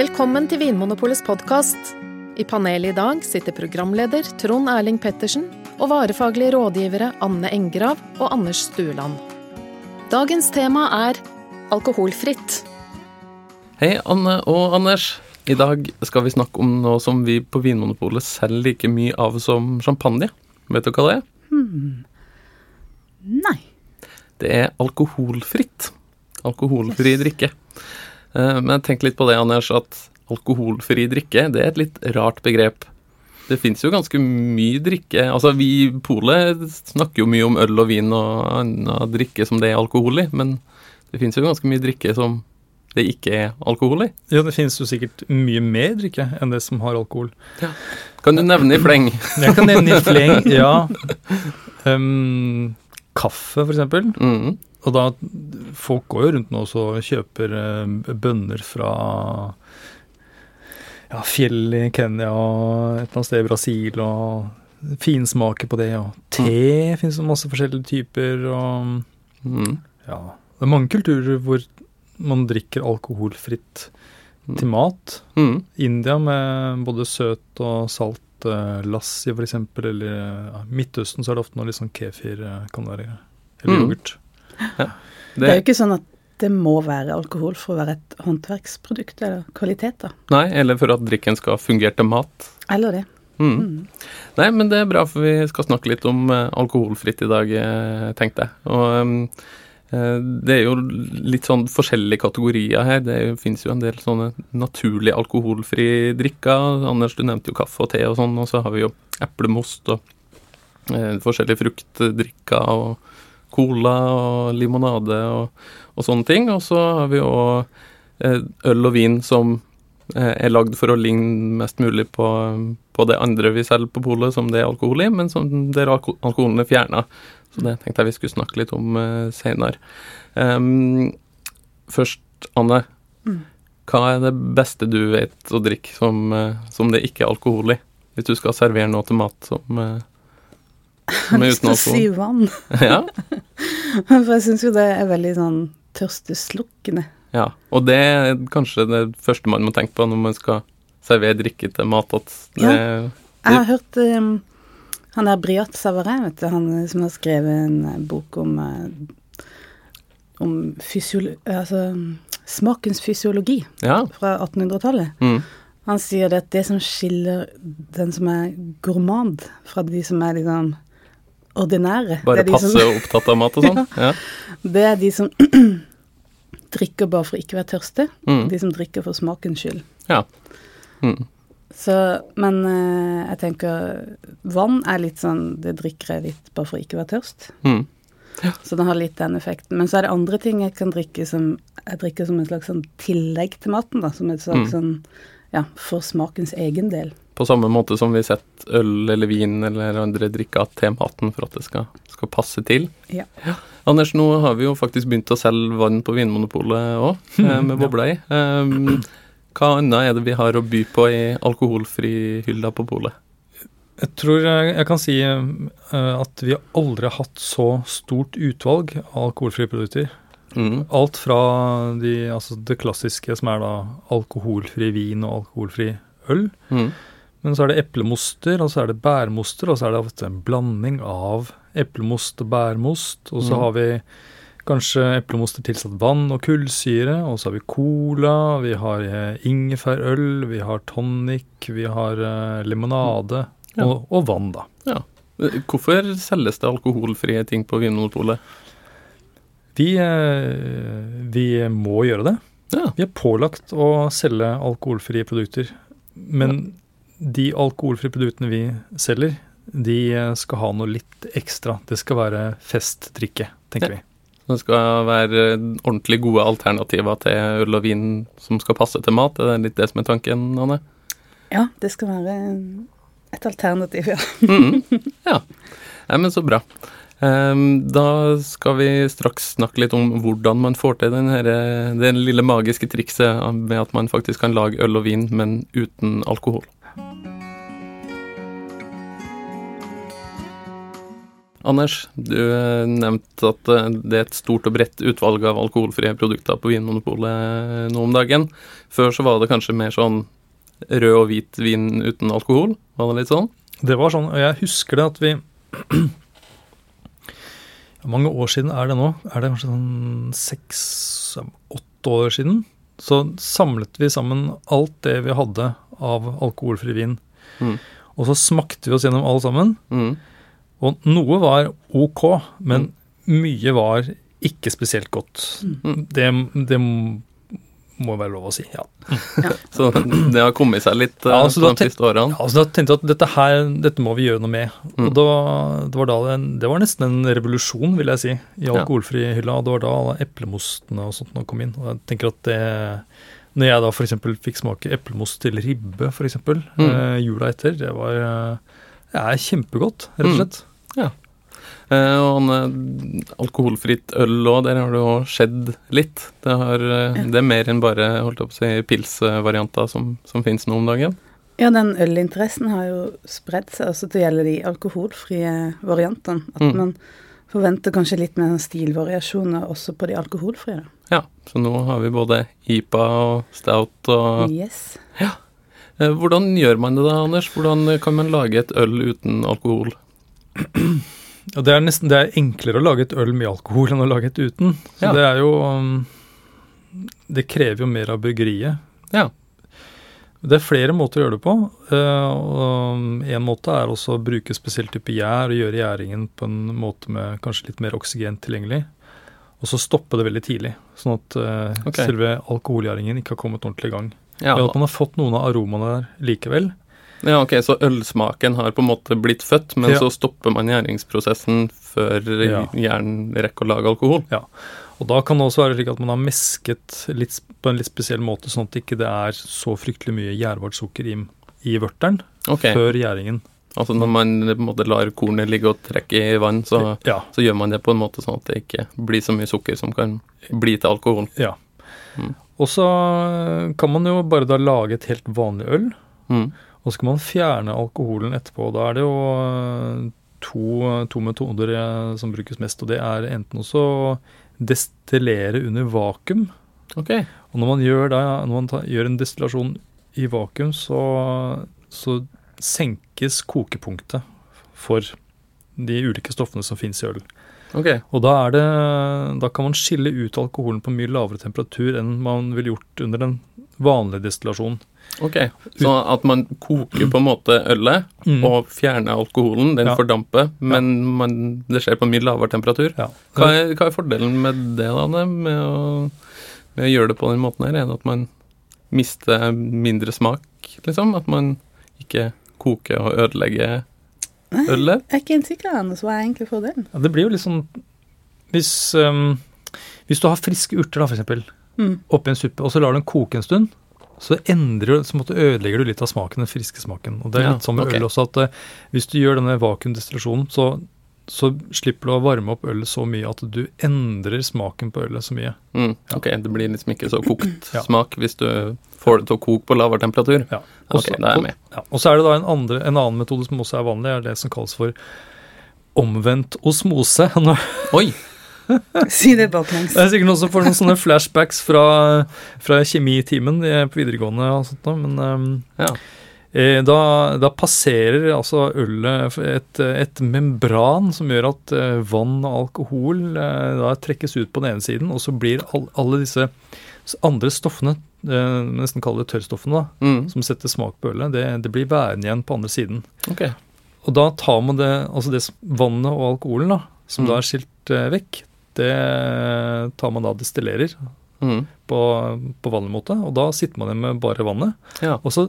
Velkommen til Vinmonopolets podkast. I panelet i dag sitter programleder Trond Erling Pettersen og varefaglige rådgivere Anne Engrav og Anders Stueland. Dagens tema er alkoholfritt. Hei, Anne og Anders. I dag skal vi snakke om noe som vi på Vinmonopolet selger like mye av som champagne. Vet du hva det er? Hmm. Nei. Det er alkoholfritt. Alkoholfri drikke. Eh, Men tenk litt på det, Anders, at alkoholfri drikke det er et litt rart begrep. Det fins jo ganske mye drikke. Altså, vi i Polet snakker jo mye om øl og vin og annen drikke som det er alkohol i, men det fins jo ganske mye drikke som det ikke er alkohol i. Ja, det finnes jo sikkert mye mer drikke enn det som har alkohol. Kan du nevne i fleng? Jeg kan nevne i fleng, ja. Um, kaffe, for eksempel. Mm. Og da, folk går jo rundt nå og kjøper eh, bønner fra ja, fjell i Kenya og et eller annet sted i Brasil, og finsmaker på det. Og te finnes det masse forskjellige typer, og Mm. ja Det er mange kulturer hvor man drikker alkoholfritt til mat. Mm. India med både søt og salt eh, lassi, eksempel, eller ja, Midtøsten så er det ofte noe litt sånn kefir eh, kan være. Eller Mm. Yoghurt. Det er jo ikke sånn at det må være alkohol for å være et håndverksprodukt eller kvalitet, da. Nei, eller for at drikken skal fungere til mat. Eller det. Mm. Mm. Nei, men det er bra, for vi skal snakke litt om eh, alkoholfritt i dag, eh, tenkte jeg. Og ehm, eh, det er jo litt sånn forskjellige kategorier her. Det jo- finnes jo en del sånne naturlig alkoholfri drikker. Anders, du nevnte jo kaffe og te og sånn, og så har vi jo eplemost og eh, forskjellige fruktdrikker og cola og limonade og, og sånne ting. Og så har vi jo eh, øl og vin som eh, er lagd for å ligne mest mulig på, på det andre vi selger på polet, som det er alkohol i, men som der alko alkoholen er fjerna. Så det tenkte jeg vi skulle snakke litt om uh, seinere. først, Anne. Mm. Hva er det beste du vet å drikke som, eh, som det ikke er alkohol i? Hvis du skal servere noe til mat som, uh, Jeg har lyst til å si vann, ja, for jeg syns jo det er veldig sånn tørsteslukkende. ja. Og det er kanskje det første man må tenke på når man skal servere drikke til mat. At det, Jeg har hørt um, han der Briat Savarin, vet du, han som har skrevet en eh, bok om eh, om fysiolo altså, smakens fysiologi ja. fra 1800-tallet. Mm. Han sier det at det som skiller den som er gourmand fra de som er liksom ordinære Bare passe som, opptatt av mat og sånn. Ja. det er de som drikker bare for ikke å være tørste. Mm. De som drikker for smakens skyld. ja. Mm. Så, men eh, jeg tenker vann er litt sånn Det drikker jeg litt bare for å ikke være tørst. Mm. Så det har litt den effekten. Men så er det andre ting jeg kan drikke som jeg drikker som en slags sånn tillegg til maten, da. Som et slags Mm. sånn ja, for smakens egen del. På samme måte som vi setter øl eller vin eller andre drikker til maten for at det skal, skal passe til. Ja. Anders, nå har vi jo faktisk begynt å selge vann på Vinmonopolet òg, med ja. bobler i. Um, hva annet er det vi har å by på i alkoholfri hylla på polet? Jeg tror jeg, jeg kan si eh, at vi har aldri hatt så stort utvalg av alkoholfrie produkter. Mm. Alt fra de, altså det klassiske som er da alkoholfri vin og alkoholfri øl. Mm. Men så er det eplemoster, og så er det bærmoster, og så er det ofte en blanding av eplemost og bærmost. Og så Mm. har vi kanskje eplemoster tilsatt vann og kullsyre, og så har vi cola, vi har eh, ingefærøl, vi har tonic, vi har uh, limonade Ja. og, og vann, da. Hvorfor selges det alkoholfrie ting på Vinmonopolet? Vi, uh, vi må gjøre det. Ja. Vi er pålagt å selge alkoholfrie produkter. Men de alkoholfrie produktene vi selger, de eh, skal ha noe litt ekstra. Det skal være festdrikke, tenker Ja. vi. Det skal være ordentlig gode alternativer til øl og vin som skal passe til mat. Er det litt det som er tanken, Anne? Ja, det skal være et alternativ, ja. mm, Ja. Nei, men så bra. Ehm, da skal vi straks snakke litt om hvordan man får til den det lille magiske trikset med at man faktisk kan lage øl og vin, men uten alkohol. Anders, du eh, nevnte at eh, det er et stort og bredt utvalg av alkoholfrie produkter på Vinmonopolet eh, nå om dagen. Før så var det kanskje mer sånn rød og hvit vin uten alkohol? Var det litt sånn? Det var sånn, og jeg husker det at vi mange år siden er det nå? Er det kanskje sånn seks-åtte år siden? Så samlet vi sammen alt det vi hadde av alkoholfri vin. Mm. Og så smakte vi oss gjennom alle sammen. Mm. Og noe var ok, men mye var ikke spesielt godt. Mm. Det, det må være lov å si, ja. Så det har kommet seg litt eh, Ja, altså, de siste årene? Ja, så da tenkte jeg at dette her, dette må vi gjøre noe med. Mm. Og da, det, var da en, det var nesten en revolusjon, vil jeg si, i Ja. alkoholfri-hylla. Og det var da alle eplemostene og sånt kom inn. Og jeg tenker at det Når jeg da f.eks. fikk smake eplemost til ribbe, f.eks., Mm. eh, jula etter, det var eh, det er kjempegodt, rett og Mm. Slett. Eh, og han, eh, alkoholfritt øl òg, der har det jo skjedd litt. Det, har, eh, det er mer enn bare holdt opp å si, pilsvarianter som, som finnes nå om dagen. Ja, den ølinteressen har jo spredd seg også til å gjelde de alkoholfrie variantene. At Mm. man forventer kanskje litt mer stilvariasjoner også på de alkoholfrie. Ja, så nå har vi både IPA og stout og Yes. Ja. Hvordan gjør man det da, Anders? Hvordan kan man lage et øl uten alkohol? Og det er nesten det er enklere å lage et øl med alkohol enn å lage et uten. Så Ja. det er jo um, Det krever jo mer av bryggeriet. Ja. Det er flere måter å gjøre det på. Én En måte er også å bruke spesiell type gjær og gjøre gjæringen på en måte med kanskje litt mer oksygen tilgjengelig. Og så stoppe det veldig tidlig, sånn at okay. Selve alkoholgjæringen ikke har kommet ordentlig i gang. Ja, Men at man har fått noen av aromaene der likevel. Ja, ok, Så ølsmaken har på en måte blitt født, men Ja. så stopper man gjæringsprosessen før Ja. hjernen rekker å lage alkohol? Ja. Og da kan det også være slik at man har mesket litt, på en litt spesiell måte, sånn at det ikke er så fryktelig mye gjærbart sukker i, i vørteren okay. før gjæringen. Altså når man på en måte lar kornet ligge og trekke i vann, så, Ja, så gjør man det på en måte sånn at det ikke blir så mye sukker som kan bli til alkohol. ja. Mm. Og så kan man jo bare da lage et helt vanlig øl, Mm. Og skal man fjerne alkoholen etterpå. Da er det jo eh, to, to metoder eh, som brukes mest, og det er enten også å destillere under vakuum, Okay. Og når man gjør, det, når man tar, gjør en destillasjon i vakuum, så, så senkes kokepunktet for de ulike stoffene som finnes i øl. Okay. Og da, det, da kan man skille ut alkoholen på mye lavere temperatur enn man ville gjort under den vanlige destillasjonen. Ok. Så at man koker på en måte ølet Mm. og fjerner alkoholen, den Ja. fordamper, men man, det skjer på mye lavere temperatur. Ja. Hva er, hva er fordelen med det, da, med å, med å gjøre det på den måten her? Er det at man mister mindre smak, liksom? At man ikke koker og ødelegger Nei, ølet? jeg er ikke helt sikker, Anders. Hva er egentlig fordelen? Ja, det blir jo litt sånn Hvis, um, hvis du har friske urter, da, eksempel, Mm. oppi en suppe, og så lar du den koke en stund, så endrer du, så ødelegger du litt av smaken, den friske smaken. Og det er Ja, litt sånn med okay. øl også, at uh, hvis du gjør denne vakuumdestillasjonen, så, så slipper du å varme opp ølet så mye at du endrer smaken på ølet så mye. Mm, Ja. ok, det blir liksom ikke så kokt Ja. smak hvis du får det til å koke på lavere temperatur. Ja. Ok, okay, det er med. Ja. Og så er det da en, andre, en annen metode som også er vanlig, er det som kalles for omvendt osmose. Oi! Si det baklengs. Det er sikkert noen som får noen sånne flashbacks fra, fra kjemitimen på videregående og sånt da, men um, Ja. eh, da, da passerer altså ølet et, et membran som gjør at eh, vann og alkohol eh, da trekkes ut på den ene siden, og så blir all, alle disse andre stoffene, nesten kall det tørrstoffene, da, Mm, som setter smak på ølet, det, det blir værende igjen på andre siden. Okay. Og da tar man det, altså det vannet og alkoholen da, som Mm. da er skilt vekk, det tar man da destillerer Mm, på, på vanlig måte, og da sitter man igjen med bare vannet. ja. Og så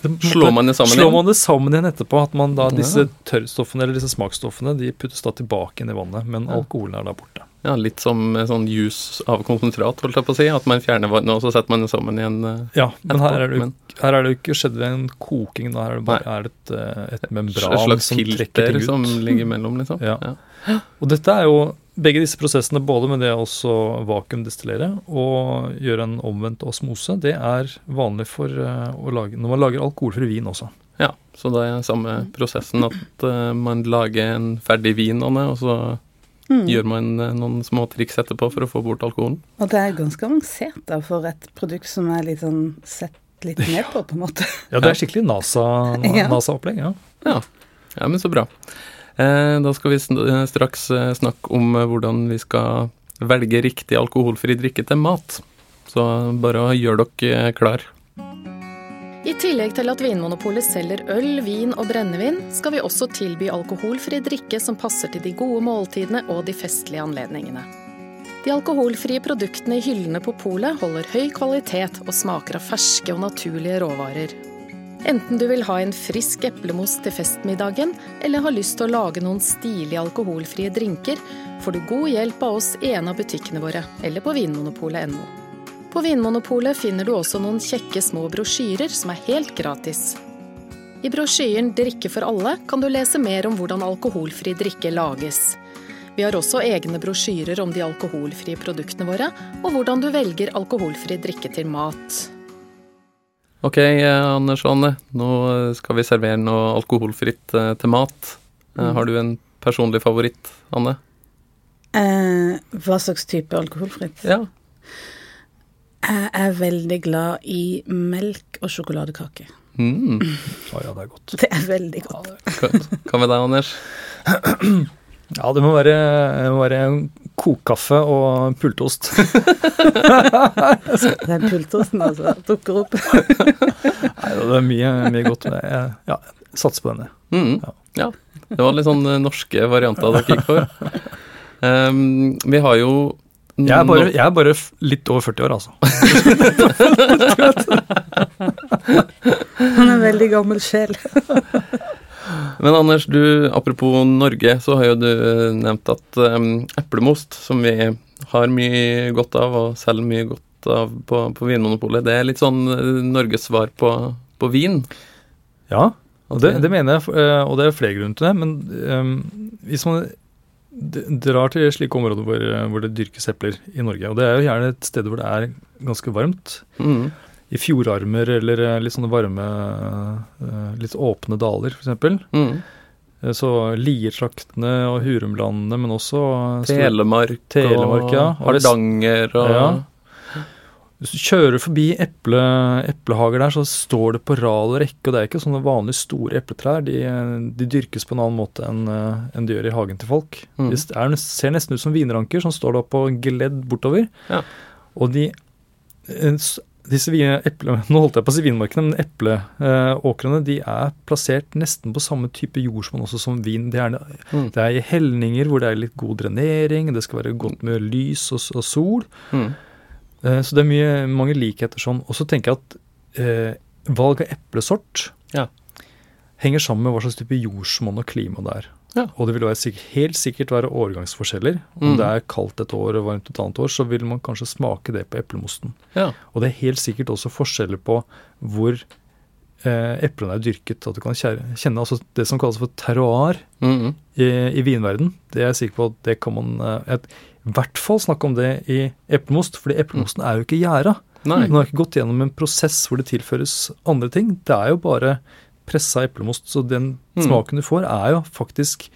Slår man det sammen slår man det sammen igjen etterpå, at man da disse tørrstoffene eller disse smaksstoffene de puttes da tilbake inn i vannet, men Ja. alkoholen er da borte. Ja, litt som sånn juice av konsentrat, holdt jeg på å si. At man fjerner vannet, og så setter man det sammen igjen. eh, Ja, men her er det jo, her er det jo ikke skjedd ved en koking, da her er det bare er det et, eh, et et membran slags som trekker filter ting ut. som ligger mellom, liksom. Ja. Og dette er jo begge disse prosessene, både med det å vakuumdestillere og gjøre en omvendt osmose, det er vanlig for eh, å lage når man lager alkoholfri vin også. Ja, så det er samme prosessen at eh, man lager en ferdig vin, Anne, og så Mm. gjør man eh, noen små triks etterpå for å få bort alkoholen. Og det er ganske avansert da, for et produkt som er litt sånn sett litt ned på, på en måte. Ja, det er skikkelig NASA-opplegg. NASA ja. Ja, ja men så bra. Eh, da skal vi eh, straks eh, snakke om hvordan vi skal velge riktig alkoholfri drikke til mat. Så bare gjør dere klar. I tillegg til at Vinmonopolet selger øl, vin og brennevin, skal vi også tilby alkoholfri drikke som passer til de gode måltidene og de festlige anledningene. De alkoholfrie produktene i hyllene på polet holder høy kvalitet og smaker av ferske og naturlige råvarer. Enten du vil ha en frisk eplemos til festmiddagen, eller har lyst til å lage noen stilige alkoholfrie drinker, får du god hjelp av oss i en av butikkene våre, eller på vinmonopolet.no. På Vinmonopolet finner du også noen kjekke små brosjyrer som er helt gratis. I brosjyren 'Drikke for alle' kan du lese mer om hvordan alkoholfri drikke lages. Vi har også egne brosjyrer om de alkoholfrie produktene våre, og hvordan du velger alkoholfri drikke til mat. Ok, eh, Anders og Anne. Nå skal vi servere noe alkoholfritt eh, til mat. Mm. Har du en personlig favoritt, Anne? Eh, hva slags type alkoholfritt? Ja. Jeg er veldig glad i melk og sjokoladekake. Mm. Oh, ja, det er godt. Det er veldig godt. Hva hva med deg, Anders? Ja, det må være, det må være kokkaffe og pultost. Det er pultosten, altså. Dukker opp. Nei, det er mye, mye godt. Men jeg, ja, satser på denne. Mm. Ja. Ja. Det var litt sånn eh, norske varianter dere gikk for. Um, vi har jo Jeg er bare, jeg er bare litt over 40 år, altså. Han er en veldig gammel sjel. Men Anders, du, apropos Norge, så har jo du eh, nevnt at um, eplemost, som vi har mye godt av og selger mye godt av på, på Vinmonopolet, det er litt sånn eh, Norges svar på, på vin. Ja, det, det mener jeg, og det er flere grunner til det. Men um, hvis man drar til slike områder hvor, hvor det dyrkes epler i Norge, og det er jo gjerne et sted hvor det er ganske varmt, Mm. I fjordarmer eller eh, litt sånne varme, eh, litt åpne daler f.eks. Mm. Eh, Så Liertraktene og Hurumlandene, men også Telemark, Telemark, og ja. Hardanger og Ja. Hvis du kjører forbi eple, eplehager der, så står det på rad og rekke, og det er ikke sånne vanlige store epletrær. De, de dyrkes på en annen måte enn en de gjør i hagen til folk. Mm. De er, ser nesten ut som vinranker som står da på gledd bortover. Ja. Og de disse eplene, eple, Nå holdt jeg på å si vinmarkene, men epleåkrene de er plassert nesten på samme type jordsmonn også som vin. Det er, Mm. det er i helninger hvor det er litt god drenering, det skal være godt med lys og, og sol. Mm. Eh, Så det er mye, mange likheter sånn. Og så tenker jeg at eh, valg av eplesort Ja. henger sammen med hva slags type jordsmonn og klima det er. Ja. Og det vil være helt sikkert være årgangsforskjeller. Om Mm. det er kaldt et år og varmt et annet år, så vil man kanskje smake det på eplemosten. Ja. Og det er helt sikkert også forskjeller på hvor eh, eplene er dyrket. At du kan kjenne altså det som kalles for terroir Mm. i, i vinverden. Det er jeg sikker på at det kan man eh, et, i hvert fall snakke om det i eplemost, fordi eplemosten er jo ikke gjæra. Den har ikke gått gjennom en prosess hvor det tilføres andre ting. Det er jo bare pressa eplemost, så den Mm. smaken du får, er jo faktisk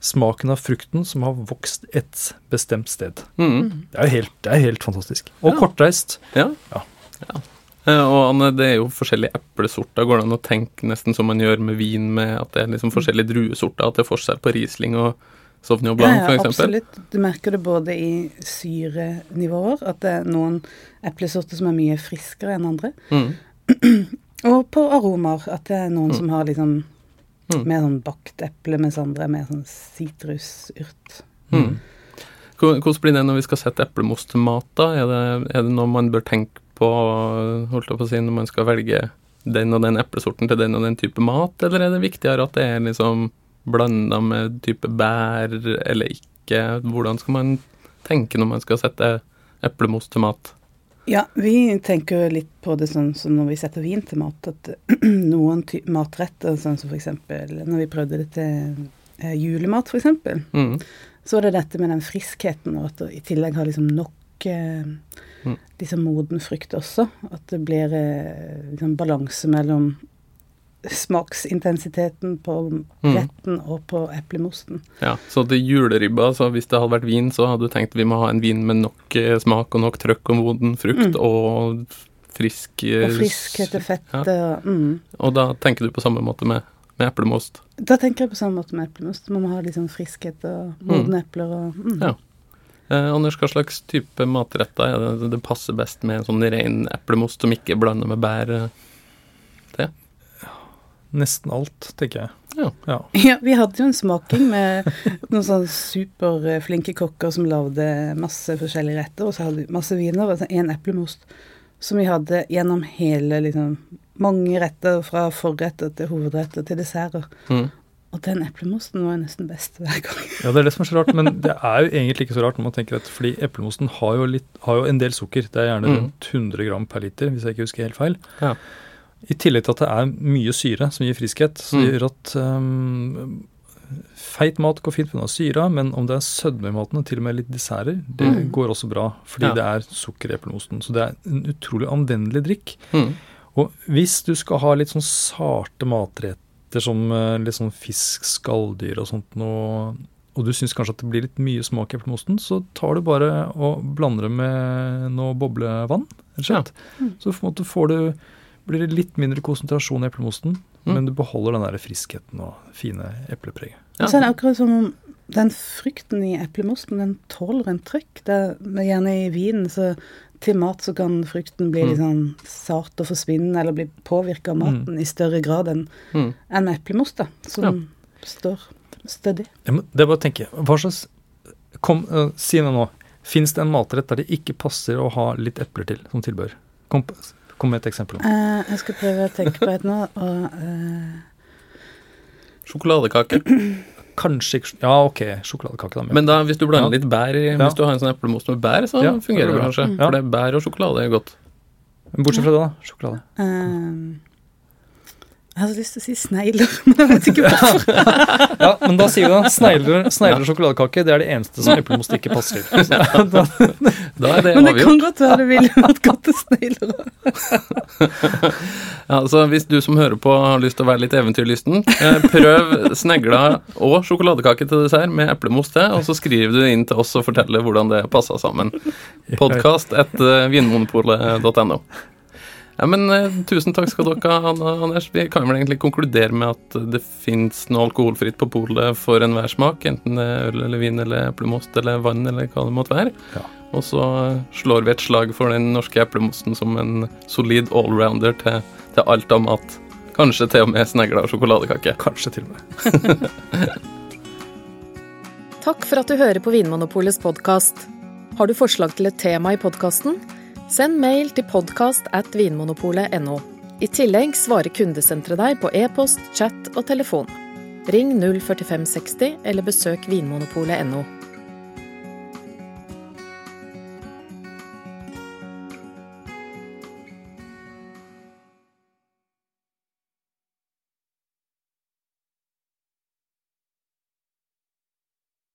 smaken av frukten som har vokst et bestemt sted. Mm. Det er helt, det er helt fantastisk. Og Ja. kortreist. Ja. Ja. Ja. Eh, Og Anne, det er jo forskjellige eplesorter. Går det an å tenke nesten som man gjør med vin, med at det er liksom forskjellige druesorter? At det er forskjell på Riesling og Sauvignon Blanc, for eksempel? absolutt. Du merker det både i syrenivåer, at det er noen eplesorter som er mye friskere enn andre. Mm. Og på aromaer, at det er noen som har liksom Mm. mer sånn bakt eple, mens andre er mer sånn sitrusurt. Mm. Hvordan blir det når vi skal sette eplemost til mat, da? Er det, er det noe man bør tenke på, holdt jeg på å si, når man skal velge den og den eplesorten til den og den type mat, eller er det viktigere at det er liksom blanda med type bær eller ikke? Hvordan skal man tenke når man skal sette eplemost til mat? Ja, vi tenker jo litt på det sånn som når vi setter vin til mat, at noen matretter, sånn som eksempel når vi prøvde det til eh, julemat, eksempel, Mm. så var det dette med den friskheten, og at det i tillegg har liksom nok eh, Mm. liksom moden frukt også. At det blir eh, liksom balanse mellom smaksintensiteten på Mm. og på eplemosten. Ja, så til juleribba, så hvis det hadde vært vin, så hadde du tenkt vi må ha en vin med nok eh, smak og nok trøkk og moden frukt Mm. og frisk eh, Og friskhet og fett. Ja. og- Mm. Og da tenker du på samme måte med, med eplemost. Da tenker jeg på samme måte med eplemost. Man må ha liksom friskhet og modne epler og mm. Ja. Eh, Anders, hva slags type matretter er det det passer best med en sånn ren eplemost som ikke blander med bær? eh? Nesten alt, tenker jeg. Ja. ja. Ja, vi hadde jo en smaking med noen sånne superflinke kokker som lagde masse forskjellige retter, og så hadde vi masse viner og så en eplemost som vi hadde gjennom hele liksom mange retter, fra forretter til hovedretter til desserter. Mm. Og den eplemosten var nesten best hver gang. Ja, det er det som er så rart, men det er jo egentlig ikke så rart når man tenker at fordi eplemosten har jo, litt, har jo en del sukker. Det er gjerne Mm. rundt 100 gram per liter, hvis jeg ikke husker helt feil. Ja. I tillegg til at det er mye syre som gir friskhet, det Mm. gjør at um, feit mat går fint pga. syra, men om det er sødme i maten, og til og med litt desserter, det Mm. går også bra fordi Ja. det er sukker i eplemosten. Så det er en utrolig anvendelig drikk. Mm. Og hvis du skal ha litt sånn sarte matretter som eh, litt sånn fisk, skalldyr og sånt noe, og du syns kanskje at det blir litt mye smak i eplemosten, så tar du bare og blander det med noe boblevann, rett og slett. Mm. Så på en måte får du blir det litt mindre konsentrasjon i eplemosten, Mm. men du beholder den der friskheten og fine eplepreget. Ja. Og så er det akkurat som om den frukten i eplemosten, den tåler en trykk. Det er gjerne i vinen, så til mat så kan frukten bli Mm. litt sånn sart og forsvinne, eller bli påvirka av maten i større grad enn Mm. en eplemost, da, som står stødig. Jeg må, det er bare å tenke, hva slags Kom, uh, si det nå. Fins det en matrett der det ikke passer å ha litt epler til som tilbehør? Kom, kom med et eksempel. Uh, jeg skal prøve å tenke på et nå, og uh... Sjokoladekake. Kanskje Ja, ok, sjokoladekake, da. Men da, hvis du blander Ja. litt bær i, Ja. hvis du har en sånn eplemos med bær, så Ja, fungerer det kanskje. Mm. For det er bær og sjokolade er godt. Bortsett fra det, da. Sjokolade. eh, Jeg hadde lyst til å si snegler, men jeg vet ikke hvorfor. Ja, men da sier vi da snegler, snegler og sjokoladekake. Det er det eneste som eplemost ikke passer til. Da, Da er det Men det avgjort. kan godt være det ville vært godt til snegler òg. Ja, så hvis du som hører på har lyst til å være litt eventyrlysten, eh, prøv snegla og sjokoladekake til dessert med eplemost til, og så skriver du inn til oss og forteller hvordan det passer sammen. Podkast etter vinmonopolet.no. Ja, men eh, Tusen takk skal dere ha, Anders. Vi kan vel egentlig konkludere med at det fins noe alkoholfritt på polet for enhver smak, enten det er øl eller vin eller eplemost eller vann eller hva det måtte være. Ja. Og så slår vi et slag for den norske eplemosten som en solid allrounder til, til alt av mat. Kanskje til og med snegler og sjokoladekake. kanskje til og med. Takk for at du hører på Vinmonopolets podkast. Har du forslag til et tema i podkasten? Send mail til podkast at vinmonopolet.no. I tillegg svarer kundesenteret deg på e-post, chat og telefon. Ring 04560 eller besøk vinmonopolet.no.